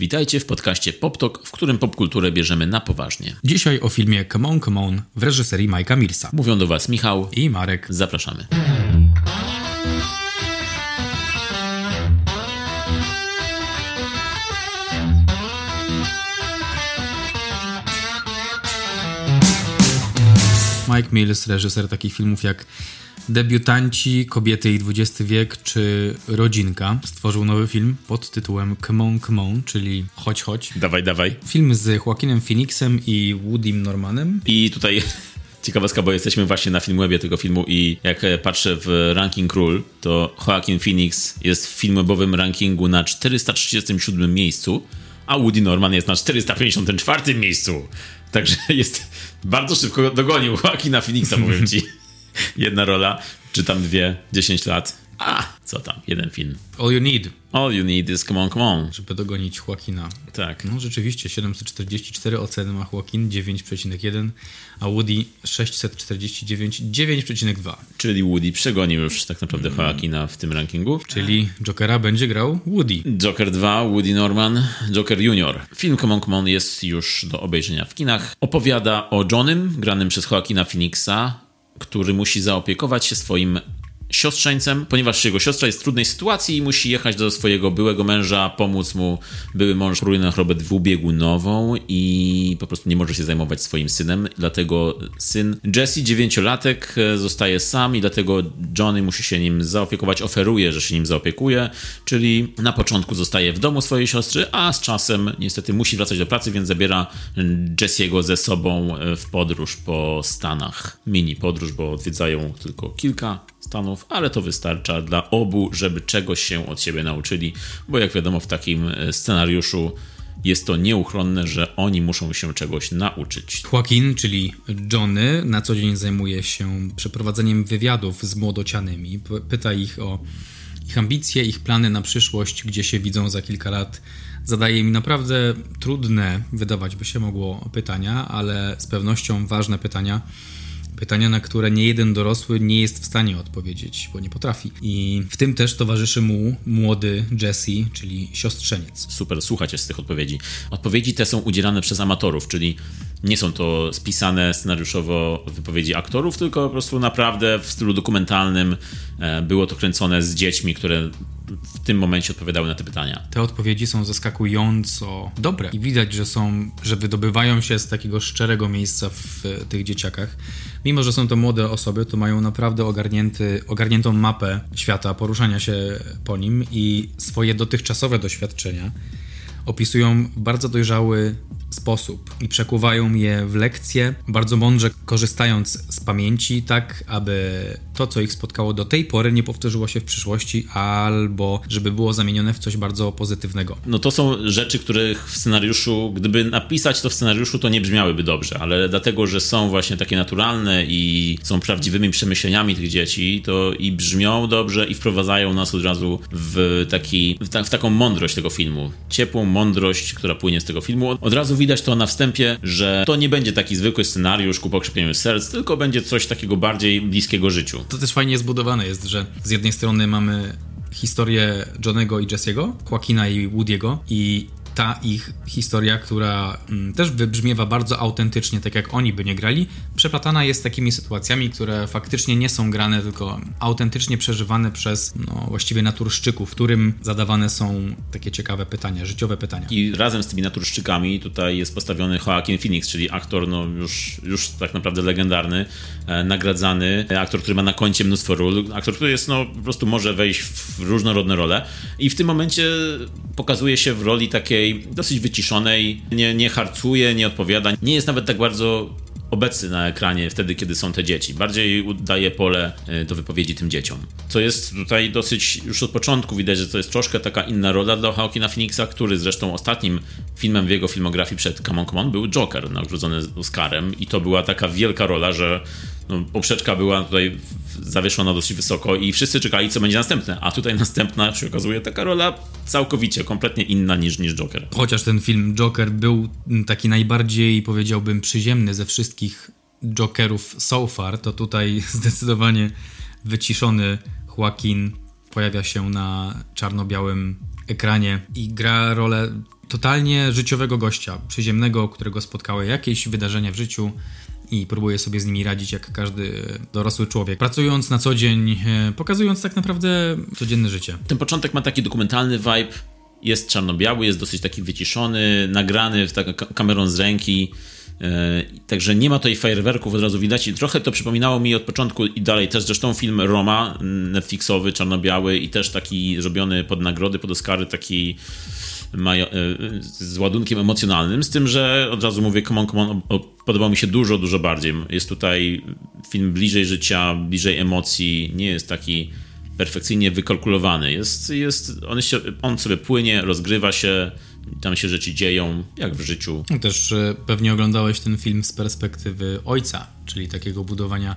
Witajcie w podcaście PopTok, w którym popkulturę bierzemy na poważnie. Dzisiaj o filmie Come On, Come On w reżyserii Majka Millsa. Mówią do Was Michał i Marek. Zapraszamy. Mike Mills, reżyser takich filmów jak Debiutanci, Kobiety i XX wiek czy Rodzinka stworzył nowy film pod tytułem Come On, Come On, czyli Chodź, chodź. Dawaj, dawaj. Film z Joaquinem Phoenixem i Woodym Normanem. I tutaj ciekawostka, bo jesteśmy właśnie na Filmwebie tego filmu i jak patrzę w ranking król, to Joaquin Phoenix jest w filmwebowym rankingu na 437 miejscu, a Woody Norman jest na 454 miejscu. Także jest bardzo szybko dogonił Joaquina Phoenixa, powiem ci. Jedna rola, czy tam dwie, 10 lat. A, co tam, jeden film. All you need. All you need is come on, come on. Żeby dogonić Joaquina. Tak. No rzeczywiście, 744 oceny ma Joaquin, 9,1, a Woody 649, 9,2. Czyli Woody przegonił już tak naprawdę Joaquina w tym rankingu. Czyli Jokera będzie grał Woody. Joker 2, Woody Norman, Joker Junior. Film Come On, Come On jest już do obejrzenia w kinach. Opowiada o Johnym, granym przez Joaquina Phoenixa, który musi zaopiekować się swoim siostrzeńcem, ponieważ jego siostra jest w trudnej sytuacji i musi jechać do swojego byłego męża, pomóc mu. Były mąż choruje na chorobę dwubiegunową i po prostu nie może się zajmować swoim synem. Dlatego syn Jesse, dziewięciolatek, zostaje sam i dlatego Johnny musi się nim zaopiekować, oferuje, że się nim zaopiekuje, czyli na początku zostaje w domu swojej siostry, a z czasem niestety musi wracać do pracy, więc zabiera Jesse'ego ze sobą w podróż po Stanach. Mini podróż, bo odwiedzają tylko kilka Stanów, ale to wystarcza dla obu, żeby czegoś się od siebie nauczyli, bo jak wiadomo, w takim e, scenariuszu jest to nieuchronne, że oni muszą się czegoś nauczyć. Joaquin, czyli Johnny, na co dzień zajmuje się przeprowadzeniem wywiadów z młodocianymi. Pyta ich o ich ambicje, ich plany na przyszłość, gdzie się widzą za kilka lat. Zadaje mi naprawdę trudne, wydawać by się mogło, pytania, ale z pewnością ważne pytania Pytania, na które nie jeden dorosły nie jest w stanie odpowiedzieć, bo nie potrafi. I w tym też towarzyszy mu młody Jesse, czyli siostrzeniec. Super słuchać z tych odpowiedzi. Odpowiedzi te są udzielane przez amatorów, czyli nie są to spisane scenariuszowo wypowiedzi aktorów, tylko po prostu naprawdę w stylu dokumentalnym e, było to kręcone z dziećmi, które tym momencie odpowiadały na te pytania. Te odpowiedzi są zaskakująco dobre i widać, że są, że wydobywają się z takiego szczerego miejsca w tych dzieciakach. Mimo, że są to młode osoby, to mają naprawdę ogarnięty, ogarniętą mapę świata, poruszania się po nim i swoje dotychczasowe doświadczenia opisują w bardzo dojrzały sposób i przekuwają je w lekcje, bardzo mądrze korzystając z pamięci, tak aby to, co ich spotkało do tej pory, nie powtórzyło się w przyszłości, albo żeby było zamienione w coś bardzo pozytywnego. No to są rzeczy, których w scenariuszu, gdyby napisać to w scenariuszu, to nie brzmiałyby dobrze, ale dlatego, że są właśnie takie naturalne i są prawdziwymi przemyśleniami tych dzieci, to i brzmią dobrze i wprowadzają nas od razu w, taki, w, ta, w taką mądrość tego filmu. Ciepłą mądrość, która płynie z tego filmu. Od razu widać to na wstępie, że to nie będzie taki zwykły scenariusz ku pokrzepieniu serc, tylko będzie coś takiego bardziej bliskiego życiu. To też fajnie zbudowane jest, że z jednej strony mamy historię Johnego i Jesse'ego, Joaquina i Woody'ego i ta ich historia, która mm, też wybrzmiewa bardzo autentycznie, tak jak oni by nie grali, przeplatana jest takimi sytuacjami, które faktycznie nie są grane, tylko autentycznie przeżywane przez no, właściwie naturszczyków, którym zadawane są takie ciekawe pytania, życiowe pytania. I razem z tymi naturszczykami tutaj jest postawiony Joaquin Phoenix, czyli aktor no, już, już tak naprawdę legendarny, e, nagradzany, aktor, który ma na koncie mnóstwo ról, aktor, który jest no, po prostu może wejść w różnorodne role. I w tym momencie pokazuje się w roli takiej dosyć wyciszonej, nie, nie harcuje, nie odpowiada, nie jest nawet tak bardzo obecny na ekranie wtedy, kiedy są te dzieci. Bardziej daje pole e, do wypowiedzi tym dzieciom. Co jest tutaj dosyć, już od początku widać, że to jest troszkę taka inna rola dla Joaquina Phoenixa, który zresztą ostatnim filmem w jego filmografii przed Come On, Come On był Joker, nagrodzony Oscarem i to była taka wielka rola, że no, poprzeczka była tutaj zawieszona dosyć wysoko i wszyscy czekali, co będzie następne. A tutaj następna się okazuje taka rola całkowicie, kompletnie inna niż, niż Joker. Chociaż ten film Joker był taki najbardziej, powiedziałbym, przyziemny ze wszystkich Jokerów so far, to tutaj zdecydowanie wyciszony Joaquin pojawia się na czarno-białym ekranie i gra rolę totalnie życiowego gościa, przyziemnego, którego spotkały jakieś wydarzenia w życiu i próbuje sobie z nimi radzić jak każdy dorosły człowiek. Pracując na co dzień, e, pokazując tak naprawdę codzienne życie. Ten początek ma taki dokumentalny vibe, jest czarno-biały, jest dosyć taki wyciszony, nagrany taką kamerą z ręki. E, także nie ma tutaj fajerwerków, od razu widać. I trochę to przypominało mi od początku i dalej też zresztą film Roma, Netflixowy, czarno-biały i też taki zrobiony pod nagrody, pod Oscary, taki e, z ładunkiem emocjonalnym, z tym, że od razu mówię, come on, come on, podobał mi się dużo, dużo bardziej. Jest tutaj film bliżej życia, bliżej emocji, nie jest taki perfekcyjnie wykalkulowany. Jest, jest, on, się, on sobie płynie, rozgrywa się, tam się rzeczy dzieją, jak w życiu. Też e, pewnie oglądałeś ten film z perspektywy ojca, czyli takiego budowania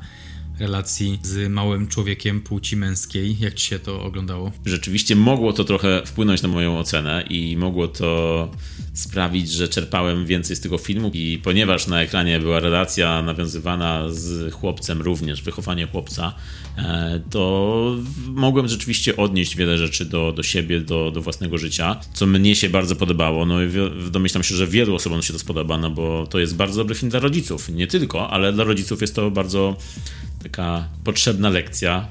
relacji z małym człowiekiem płci męskiej. Jak ci się to oglądało? Rzeczywiście mogło to trochę wpłynąć na moją ocenę i mogło to sprawić, że czerpałem więcej z tego filmu i ponieważ na ekranie była relacja nawiązywana z chłopcem również, wychowanie chłopca, e, to mogłem rzeczywiście odnieść wiele rzeczy do, do siebie, do, do własnego życia, co mnie się bardzo podobało. No i domyślam się, że wielu osobom się to spodoba, no bo to jest bardzo dobry film dla rodziców. Nie tylko, ale dla rodziców jest to bardzo taka potrzebna lekcja.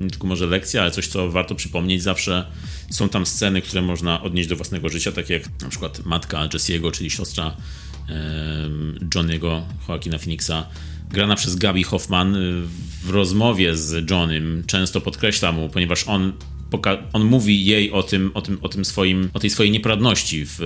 Nie tylko może lekcja, ale coś, co warto przypomnieć zawsze. Są tam sceny, które można odnieść do własnego życia, takie jak na przykład matka Jesse'ego, czyli siostra Johniego, Joaquina Phoenixa, grana przez Gabi Hoffman w rozmowie z Johnem często podkreśla mu, ponieważ on on mówi jej o tym, o tym, o tym swoim, o tej swojej nieporadności w,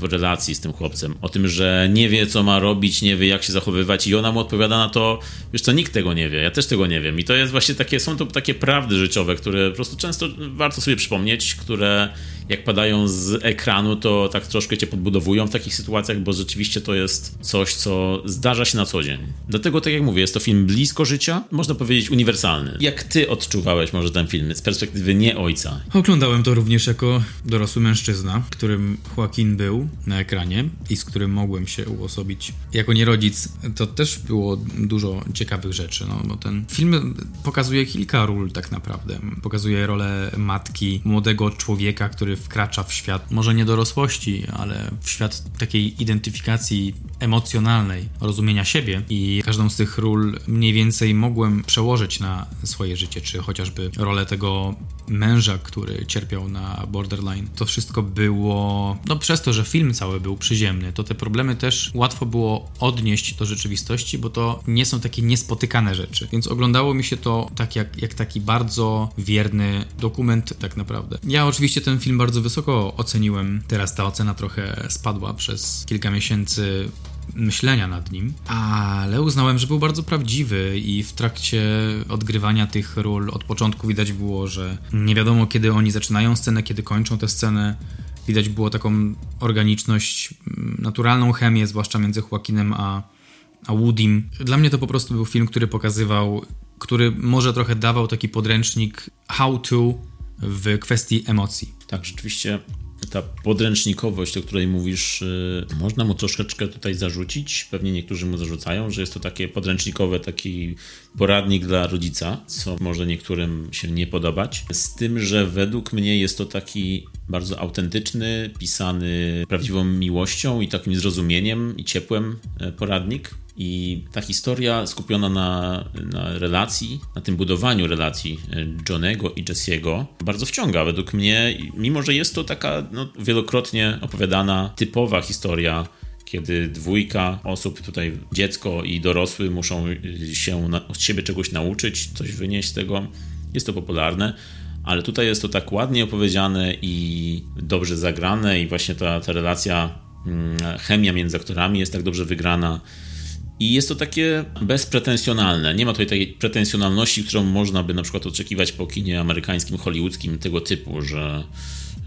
w relacji z tym chłopcem, o tym, że nie wie, co ma robić, nie wie, jak się zachowywać i ona mu odpowiada na to, wiesz co, nikt tego nie wie, ja też tego nie wiem i to jest właśnie takie, są to takie prawdy życiowe, które po prostu często warto sobie przypomnieć, które jak padają z ekranu, to tak troszkę cię podbudowują w takich sytuacjach, bo rzeczywiście to jest coś, co zdarza się na co dzień. Dlatego, tak jak mówię, jest to film blisko życia, można powiedzieć uniwersalny. Jak ty odczuwałeś może ten film z perspektywy nie ojca? Oglądałem to również jako dorosły mężczyzna, którym Joaquin był na ekranie i z którym mogłem się uosobić. Jako nierodzic to też było dużo ciekawych rzeczy, no bo ten film pokazuje kilka ról tak naprawdę. Pokazuje rolę matki, młodego człowieka, który wkracza w świat, może nie dorosłości, ale w świat takiej identyfikacji emocjonalnej, rozumienia siebie i każdą z tych ról mniej więcej mogłem przełożyć na swoje życie, czy chociażby rolę tego męża, który cierpiał na borderline. To wszystko było, no przez to, że film cały był przyziemny, to te problemy też łatwo było odnieść do rzeczywistości, bo to nie są takie niespotykane rzeczy. Więc oglądało mi się to tak jak, jak taki bardzo wierny dokument tak naprawdę. Ja oczywiście ten film bardzo wysoko oceniłem. Teraz ta ocena trochę spadła przez kilka miesięcy myślenia nad nim, ale uznałem, że był bardzo prawdziwy i w trakcie odgrywania tych ról od początku widać było, że nie wiadomo kiedy oni zaczynają scenę, kiedy kończą tę scenę. Widać było taką organiczność, naturalną chemię, zwłaszcza między Joaquinem a, a Woodim. Dla mnie to po prostu był film, który pokazywał, który może trochę dawał taki podręcznik how to w kwestii emocji. Tak, rzeczywiście ta podręcznikowość, o której mówisz, y, można mu troszeczkę tutaj zarzucić. Pewnie niektórzy mu zarzucają, że jest to takie podręcznikowe, taki poradnik dla rodzica, co może niektórym się nie podobać. Z tym, że według mnie jest to taki bardzo autentyczny, pisany prawdziwą miłością i takim zrozumieniem i ciepłem e, poradnik. I ta historia skupiona na, na relacji, na tym budowaniu relacji e, Johnego i Jesse'ego, bardzo wciąga według mnie, mimo że jest to taka no, wielokrotnie opowiadana, typowa historia kiedy dwójka osób, tutaj dziecko i dorosły, muszą się na, od siebie czegoś nauczyć, coś wynieść z tego. Jest to popularne, ale tutaj jest to tak ładnie opowiedziane i dobrze zagrane, i właśnie ta, ta relacja, mm, chemia między aktorami jest tak dobrze wygrana. I jest to takie bezpretensjonalne. Nie ma tutaj takiej pretensjonalności, którą można by na przykład oczekiwać po kinie amerykańskim, hollywoodzkim, tego typu, że,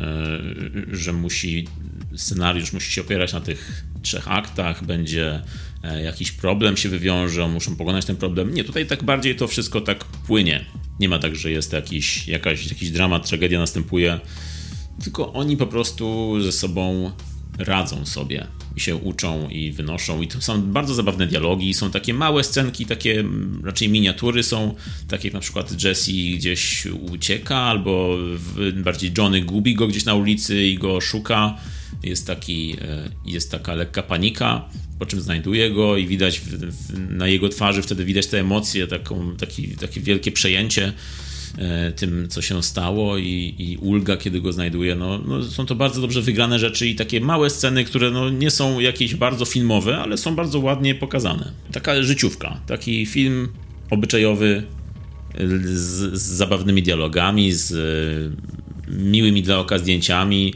e, że musi scenariusz musi się opierać na tych trzech aktach, będzie e, jakiś problem się wywiąże, muszą pokonać ten problem. Nie, tutaj tak bardziej to wszystko tak płynie. Nie ma tak, że jest jakiś, jakaś, jakiś dramat, tragedia następuje, tylko oni po prostu ze sobą radzą sobie i się uczą i wynoszą. I to są bardzo zabawne dialogi, są takie małe scenki, takie mm, raczej miniatury są, takie jak na przykład Jesse gdzieś ucieka, albo bardziej Johnny gubi go gdzieś na ulicy i go szuka. Jest, taki, e, jest taka lekka panika, po czym znajduje go i widać w, w, na jego twarzy wtedy widać te emocje, taką, taki, takie wielkie przejęcie tym, co się stało i, i ulga, kiedy go znajduje. No, no, są to bardzo dobrze wygrane rzeczy i takie małe sceny, które no, nie są jakieś bardzo filmowe, ale są bardzo ładnie pokazane. Taka życiówka, taki film obyczajowy z, z zabawnymi dialogami, z e, miłymi dla oka zdjęciami,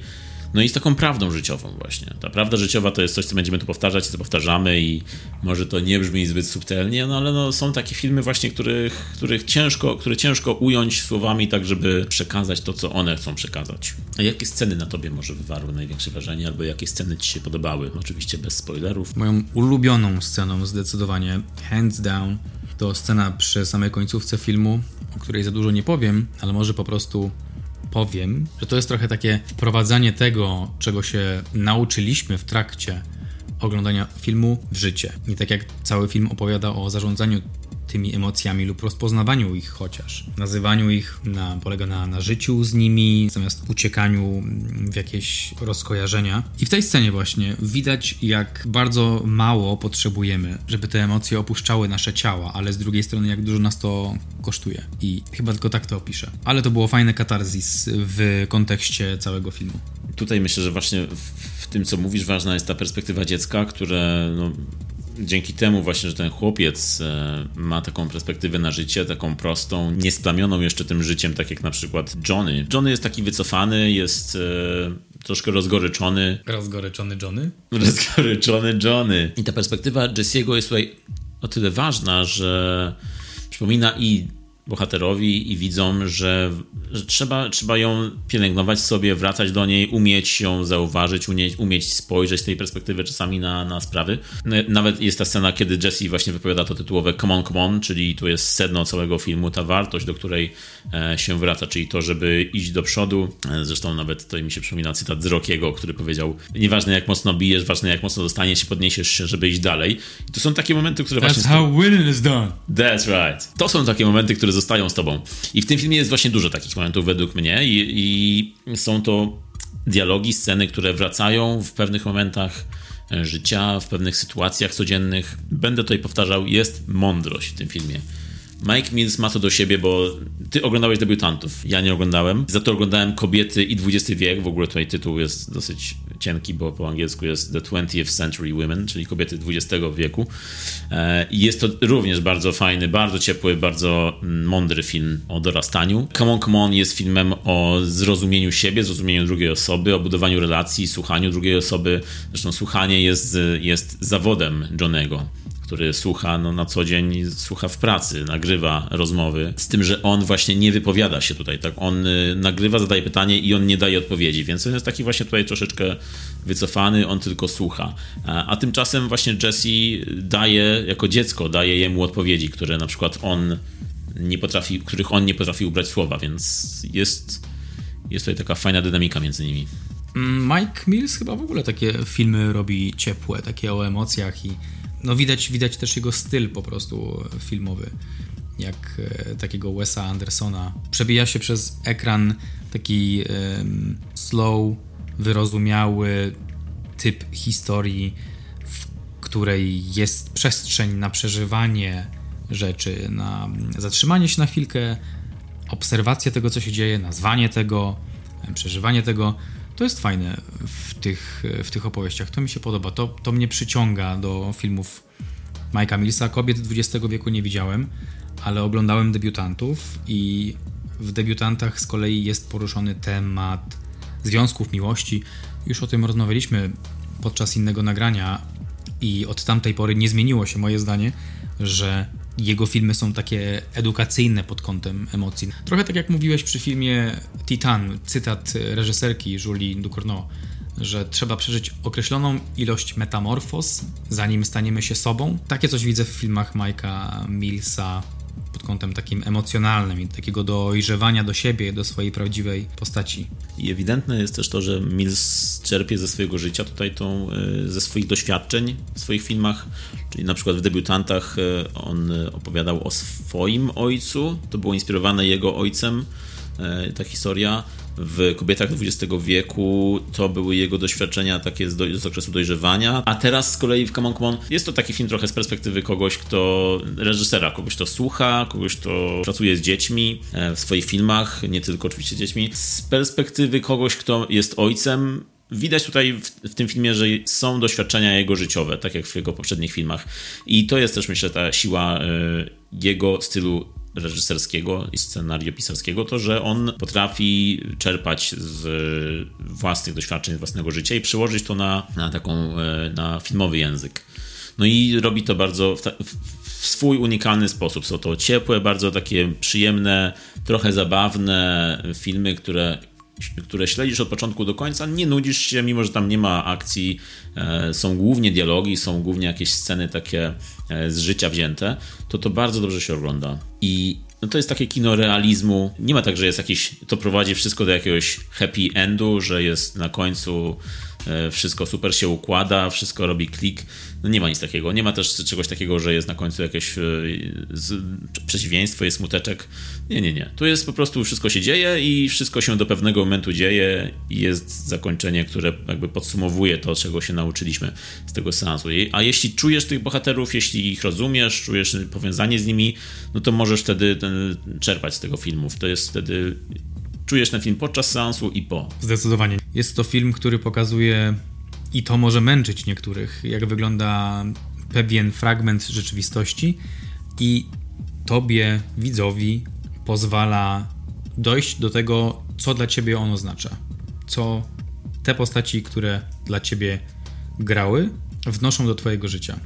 no i z taką prawdą życiową właśnie. Ta prawda życiowa to jest coś, co będziemy tu powtarzać, co powtarzamy i może to nie brzmi zbyt subtelnie, no ale no, są takie filmy właśnie, których, których ciężko, które ciężko ująć słowami tak, żeby przekazać to, co one chcą przekazać. A jakie sceny na tobie może wywarły największe wrażenie, albo jakie sceny ci się podobały? Oczywiście bez spoilerów. Moją ulubioną sceną zdecydowanie, hands down, to scena przy samej końcówce filmu, o której za dużo nie powiem, ale może po prostu powiem, że to jest trochę takie wprowadzanie tego, czego się nauczyliśmy w trakcie oglądania filmu w życie. Nie tak jak cały film opowiada o zarządzaniu tymi emocjami lub rozpoznawaniu ich chociaż. Nazywaniu ich na, polega na, na życiu z nimi, zamiast uciekaniu w jakieś rozkojarzenia. I w tej scenie właśnie widać, jak bardzo mało potrzebujemy, żeby te emocje opuszczały nasze ciała, ale z drugiej strony, jak dużo nas to kosztuje. I chyba tylko tak to opiszę. Ale to było fajne katarzis w kontekście całego filmu. Tutaj myślę, że właśnie w, w tym, co mówisz, ważna jest ta perspektywa dziecka, które no, dzięki temu właśnie, że ten chłopiec e, ma taką perspektywę na życie, taką prostą, niesplamioną jeszcze tym życiem, tak jak na przykład Johnny. Johnny jest taki wycofany, jest e, troszkę rozgoryczony. Rozgoryczony Johnny? Rozgoryczony Johnny. I ta perspektywa Jesse'ego jest tutaj o tyle ważna, że przypomina i bohaterowi i widzą, że, że, trzeba, trzeba ją pielęgnować sobie, wracać do niej, umieć ją zauważyć, umieć, umieć spojrzeć z tej perspektywy czasami na, na sprawy. Nawet jest ta scena, kiedy Jesse właśnie wypowiada to tytułowe come on, come on, czyli tu jest sedno całego filmu, ta wartość, do której e, się wraca, czyli to, żeby iść do przodu. Zresztą nawet to mi się przypomina cytat z Rockiego, który powiedział, nieważne jak mocno bijesz, ważne jak mocno dostaniesz się, podniesiesz się, żeby iść dalej. I to są takie momenty, które That's właśnie... That's how winning is done. That's right. To są takie momenty, które zostają z tobą. I w tym filmie jest właśnie dużo takich momentów według mnie i, i są to dialogi, sceny, które wracają w pewnych momentach e, życia, w pewnych sytuacjach codziennych. Będę tutaj powtarzał, jest mądrość w tym filmie. Mike Mills ma to do siebie, bo ty oglądałeś debiutantów, ja nie oglądałem. Za to oglądałem Kobiety i XX wiek. W ogóle tutaj tytuł jest dosyć cienki, bo po angielsku jest The 20th Century Women, czyli kobiety XX wieku. E, I jest to również bardzo fajny, bardzo ciepły, bardzo mm, mądry film o dorastaniu. Come On, Come On jest filmem o zrozumieniu siebie, zrozumieniu drugiej osoby, o budowaniu relacji, słuchaniu drugiej osoby. Zresztą słuchanie jest, jest zawodem Johnego który słucha no, na co dzień, słucha w pracy, nagrywa rozmowy, z tym, że on właśnie nie wypowiada się tutaj, tak? On y, nagrywa, zadaje pytanie i on nie daje odpowiedzi, więc on jest taki właśnie tutaj troszeczkę wycofany, on tylko słucha. A, a tymczasem właśnie Jesse daje, jako dziecko, daje jemu odpowiedzi, które na przykład on nie potrafi, których on nie potrafi ubrać słowa, więc jest, jest tutaj taka fajna dynamika między nimi. Mike Mills chyba w ogóle takie filmy robi ciepłe, takie o emocjach i no widać, widać też jego styl po prostu filmowy, jak e, takiego Wesa Andersona. Przebija się przez ekran taki slow, wyrozumiały typ historii, w której jest przestrzeń na przeżywanie rzeczy, na zatrzymanie się na chwilkę, obserwację tego, co się dzieje, nazwanie tego, przeżywanie tego to jest fajne w tych, w tych opowieściach. To mi się podoba. To, to mnie przyciąga do filmów Mike'a Millsa. Kobiet XX wieku nie widziałem, ale oglądałem debiutantów i w debiutantach z kolei jest poruszony temat związków miłości. Już o tym rozmawialiśmy podczas innego nagrania i od tamtej pory nie zmieniło się moje zdanie, że jego filmy są takie edukacyjne pod kątem emocji. Trochę tak jak mówiłeś przy filmie Titan, cytat reżyserki Julie Ducournau, że trzeba przeżyć określoną ilość metamorfoz, zanim staniemy się sobą. Takie coś widzę w filmach Mike'a Millsa kątem takim emocjonalnym i takiego dojrzewania do siebie, do swojej prawdziwej postaci. I ewidentne jest też to, że Mills czerpie ze swojego życia tutaj tą, e, ze swoich doświadczeń w swoich filmach, czyli na przykład w debiutantach e, on opowiadał o swoim ojcu, to było inspirowane jego ojcem, ta historia w kobietach XX wieku to były jego doświadczenia takie z, do, z okresu dojrzewania, a teraz z kolei w Come on, Come on jest to taki film trochę z perspektywy kogoś, kto reżysera, kogoś, kto słucha, kogoś, kto pracuje z dziećmi e, w swoich filmach, nie tylko oczywiście dziećmi, z perspektywy kogoś, kto jest ojcem, Widać tutaj w, w, tym filmie, że są doświadczenia jego życiowe, tak jak w jego poprzednich filmach. I to jest też, myślę, ta siła y, jego stylu reżyserskiego i scenariopisarskiego, to że on potrafi czerpać z własnych doświadczeń, z własnego życia i przełożyć to na, na taką, e, na filmowy język. No i robi to bardzo w, w, swój unikalny sposób. Są to ciepłe, bardzo takie przyjemne, trochę zabawne filmy, które które śledzisz od początku do końca, nie nudzisz się, mimo że tam nie ma akcji, e, są głównie dialogi, są głównie jakieś sceny takie e, z życia wzięte, to to bardzo dobrze się ogląda. I no to jest takie kino realizmu. Nie ma tak, że jest jakiś, to prowadzi wszystko do jakiegoś happy endu, że jest na końcu wszystko super się układa, wszystko robi klik. No nie ma nic takiego. Nie ma też czegoś takiego, że jest na końcu jakieś e, przeciwieństwo, jest smuteczek. Nie, nie, nie. Tu jest po prostu wszystko się dzieje i wszystko się do pewnego momentu dzieje i jest zakończenie, które jakby podsumowuje to, czego się nauczyliśmy z tego seansu. A jeśli czujesz tych bohaterów, jeśli ich rozumiesz, czujesz powiązanie z nimi, no to możesz wtedy ten, czerpać z tego filmów. To jest wtedy czujesz ten film podczas seansu i po. Zdecydowanie. Jest to film, który pokazuje i to może męczyć niektórych, jak wygląda pewien fragment rzeczywistości i tobie, widzowi, pozwala dojść do tego, co dla ciebie on oznacza. Co te postaci, które dla ciebie grały, wnoszą do twojego życia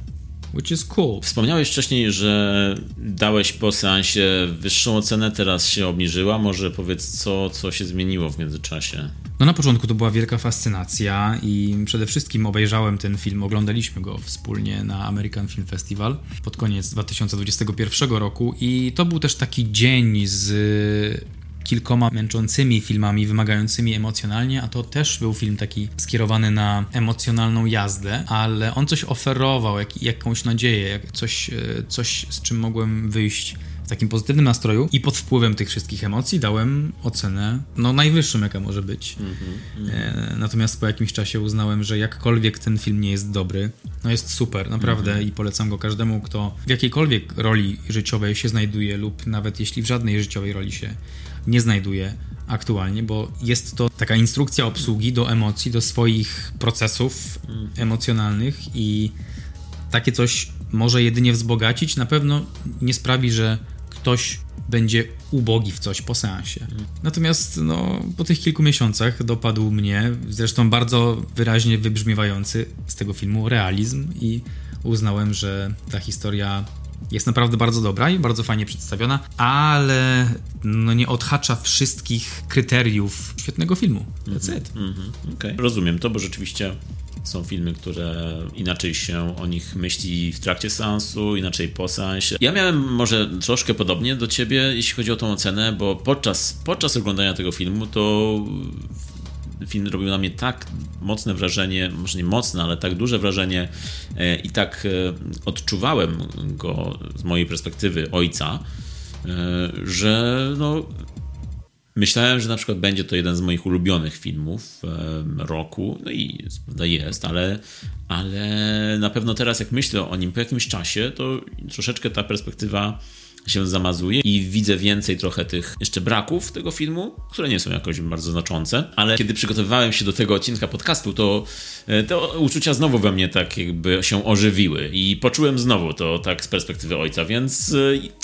which is cool. Wspomniałeś wcześniej, że dałeś po seansie wyższą ocenę, teraz się obniżyła. Może powiedz, co, co się zmieniło w międzyczasie? No na początku to była wielka fascynacja i przede wszystkim obejrzałem ten film, oglądaliśmy go wspólnie na American Film Festival pod koniec 2021 roku i to był też taki dzień z kilkoma męczącymi filmami, wymagającymi emocjonalnie, a to też był film taki skierowany na emocjonalną jazdę, ale on coś oferował, jak, jakąś nadzieję, coś, e, coś, z czym mogłem wyjść w takim pozytywnym nastroju i pod wpływem tych wszystkich emocji dałem ocenę no najwyższą, jaka może być. Mm-hmm, mm. Natomiast po jakimś czasie uznałem, że jakkolwiek ten film nie jest dobry, no jest super, naprawdę mm-hmm. i polecam go każdemu, kto w jakiejkolwiek roli życiowej się znajduje lub nawet jeśli w żadnej życiowej roli się nie znajduję aktualnie, bo jest to taka instrukcja obsługi do emocji, do swoich procesów emocjonalnych i takie coś może jedynie wzbogacić, na pewno nie sprawi, że ktoś będzie ubogi w coś po seansie. Natomiast no, po tych kilku miesiącach dopadł mnie, zresztą bardzo wyraźnie wybrzmiewający z tego filmu realizm i uznałem, że ta historia jest naprawdę bardzo dobra i bardzo fajnie przedstawiona, ale no nie odhacza wszystkich kryteriów świetnego filmu. That's it. Mm -hmm. okay. Rozumiem to, bo rzeczywiście są filmy, które inaczej się o nich myśli w trakcie seansu, inaczej po seansie. Ja miałem może troszkę podobnie do ciebie, jeśli chodzi o tą ocenę, bo podczas, podczas oglądania tego filmu to film robił na mnie tak mocne wrażenie, może nie mocne, ale tak duże wrażenie e, i tak e, odczuwałem go z mojej perspektywy ojca, e, że no, myślałem, że na przykład będzie to jeden z moich ulubionych filmów roku, no i jest, ale, ale na pewno teraz jak myślę o nim po jakimś czasie, to troszeczkę ta perspektywa się zamazuje i widzę więcej trochę tych jeszcze braków tego filmu, które nie są jakoś bardzo znaczące, ale kiedy przygotowywałem się do tego odcinka podcastu, to e, te uczucia znowu we mnie tak jakby się ożywiły i poczułem znowu to tak z perspektywy ojca, więc e,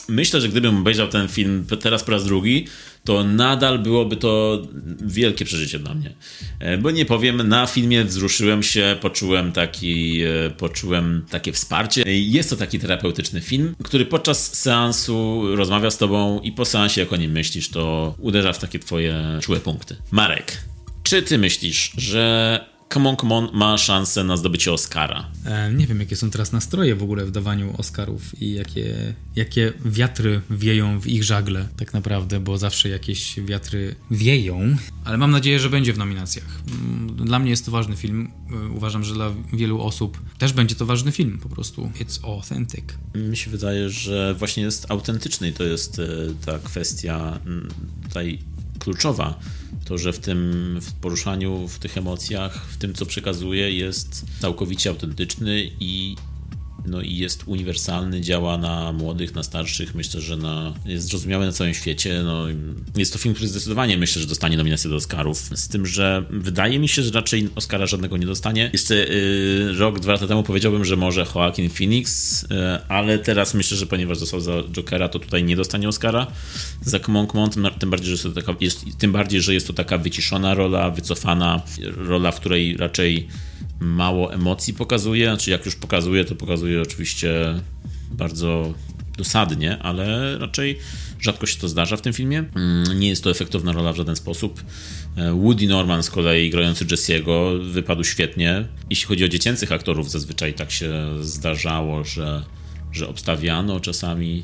myślę, że gdybym obejrzał ten film teraz po raz drugi, to nadal byłoby to wielkie przeżycie dla mnie. E, bo nie powiem, na filmie wzruszyłem się, poczułem, taki, e, poczułem takie wsparcie. Jest to taki terapeutyczny film, który podczas seansu rozmawia z tobą i po seansie, jak o nim myślisz, to uderza w takie twoje czułe punkty. Marek, czy ty myślisz, że Come On, Come On ma szansę na zdobycie Oscara. E, nie wiem, jakie są teraz nastroje w ogóle w dawaniu Oscarów i jakie, jakie wiatry wieją w ich żagle tak naprawdę, bo zawsze jakieś wiatry wieją, ale mam nadzieję, że będzie w nominacjach. Mm, Dla mnie jest to ważny film. E, Uważam, że dla wielu osób też będzie to ważny film po prostu. It's authentic. Mi się wydaje, że właśnie jest autentyczny i to jest e, ta kwestia mm, tutaj kluczowa. To, że w tym w poruszaniu, w tych emocjach, w tym, co przekazuje, jest całkowicie autentyczny i, no, i jest uniwersalny, działa na młodych, na starszych. Myślę, że na, jest zrozumiały na całym świecie. No, jest to film, który zdecydowanie myślę, że dostanie nominację do Oscarów. Z tym, że wydaje mi się, że raczej Oscara żadnego nie dostanie. Jeszcze y, rok, dwa lata temu powiedziałbym, że może Joaquin Phoenix, y, ale teraz myślę, że ponieważ dostał za Jokera, to tutaj nie dostanie Oscara. Za On, tym, tym bardziej, że jest to taka wyciszona rola, wycofana rola, w której raczej mało emocji pokazuje. Znaczy, jak już pokazuje, to pokazuje oczywiście bardzo dosadnie, ale raczej rzadko się to zdarza w tym filmie. Mm, Nie jest to efektowna rola w żaden sposób. E, Woody Norman z kolei grający Jesse'ego wypadł świetnie. Jeśli chodzi o dziecięcych aktorów, zazwyczaj tak się zdarzało, że, że obstawiano czasami,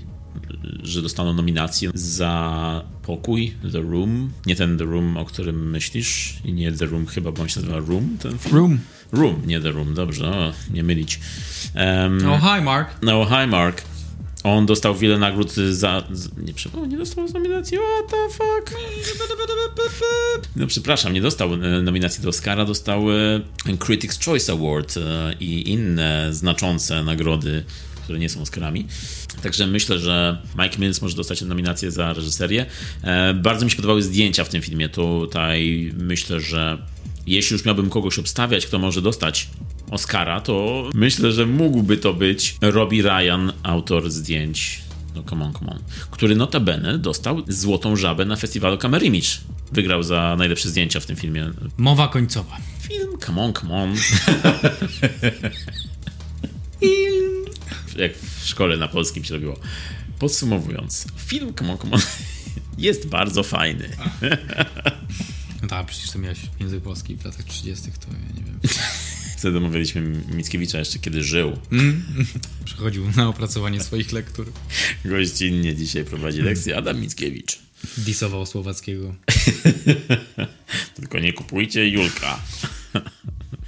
że dostaną nominację za pokój, The Room. Nie ten The Room, o którym myślisz, i nie The Room chyba, bo on się nazywa Room, ten film. Room. Room, nie The Room, dobrze, o, nie mylić. Em, Oh, hi Mark. no, hi Mark. On dostał wiele nagród za. Nie, przepraszam, nie dostał nominacji. What the fuck? No, przepraszam, nie dostał e, nominacji do Oscara, dostał e, Critics' Choice Award e, i inne znaczące nagrody, które nie są Oscarami. Także myślę, że Mike Mills może dostać nominację za reżyserię. E, Bardzo mi się podobały zdjęcia w tym filmie. Tutaj myślę, że jeśli już miałbym kogoś obstawiać, kto może dostać Oscara, to myślę, że mógłby to być Robbie Ryan, autor zdjęć no come on, come on, który notabene dostał złotą żabę na festiwalu Camera Image. Wygrał za najlepsze zdjęcia w tym filmie. Mowa końcowa. Film Come on, come on. Jak w szkole na polskim się robiło. Podsumowując, film Come on, come on jest bardzo fajny. No tak, przecież to miałeś język polski w latach 30., to ja nie wiem. Wtedy mówiliśmy Mickiewicza jeszcze kiedy żył. Przychodził na opracowanie swoich lektur. Gościnnie dzisiaj prowadzi lekcję Adam Mickiewicz. Disował Słowackiego. Tylko nie kupujcie Julka.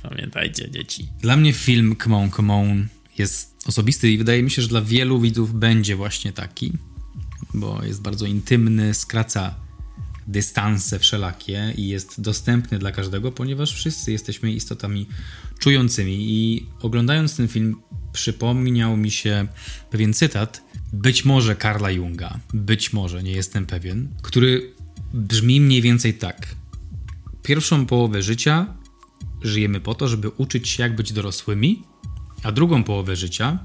Pamiętajcie, dzieci. Dla mnie film Come On, Come On jest osobisty i wydaje mi się, że dla wielu widzów będzie właśnie taki, bo jest bardzo intymny, skraca dystanse wszelakie i jest dostępny dla każdego, ponieważ wszyscy jesteśmy istotami czującymi i oglądając ten film przypomniał mi się pewien cytat, być może Karla Junga, być może, nie jestem pewien, który brzmi mniej więcej tak. Pierwszą połowę życia żyjemy po to, żeby uczyć się, jak być dorosłymi, a drugą połowę życia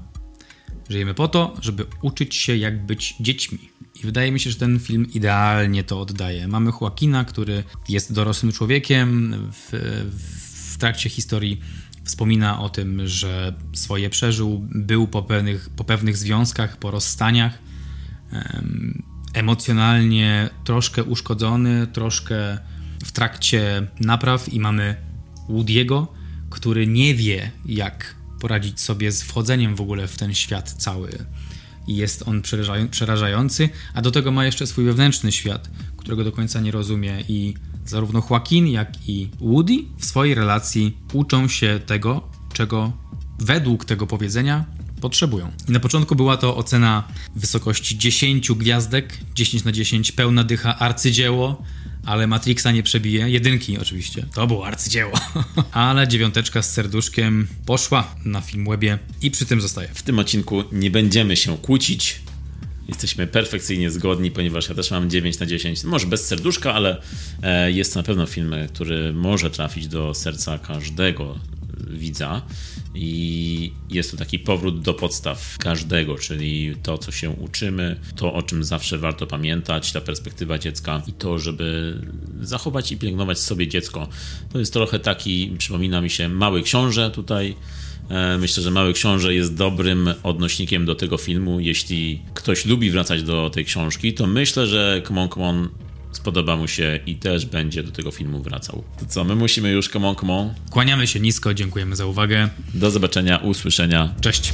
żyjemy po to, żeby uczyć się, jak być dziećmi. I wydaje mi się, że ten film idealnie to oddaje. Mamy Joaquina, który jest dorosłym człowiekiem. W, w trakcie historii wspomina o tym, że swoje przeżył, był po pewnych, po pewnych związkach, po rozstaniach. Em, emocjonalnie troszkę uszkodzony, troszkę w trakcie napraw i mamy Woody'ego, który nie wie, jak poradzić sobie z wchodzeniem w ogóle w ten świat cały. I jest on przerażają- przerażający, a do tego ma jeszcze swój wewnętrzny świat, którego do końca nie rozumie i zarówno Joaquin, jak i Woody w swojej relacji uczą się tego, czego według tego powiedzenia potrzebują. I na początku była to ocena wysokości 10 gwiazdek, 10 na 10, pełna dycha, arcydzieło, ale Matrixa nie przebije. Jedynki oczywiście. To było arcydzieło. ale dziewiąteczka z serduszkiem poszła na Filmwebie i przy tym zostaje. W tym odcinku nie będziemy się kłócić. Jesteśmy perfekcyjnie zgodni, ponieważ ja też mam 9 na 10. Może bez serduszka, ale e, jest to na pewno film, który może trafić do serca każdego widza. I jest to taki powrót do podstaw każdego, czyli to, co się uczymy, to, o czym zawsze warto pamiętać, ta perspektywa dziecka i to, żeby zachować i pielęgnować sobie dziecko. To jest trochę taki, przypomina mi się, mały książę tutaj. E, Myślę, że Mały Książę jest dobrym odnośnikiem do tego filmu. Jeśli ktoś lubi wracać do tej książki, to myślę, że Come on, Come on spodoba mu się i też będzie do tego filmu wracał. To co, my musimy już, come on, come on. Kłaniamy się nisko, dziękujemy za uwagę. Do zobaczenia, usłyszenia. Cześć.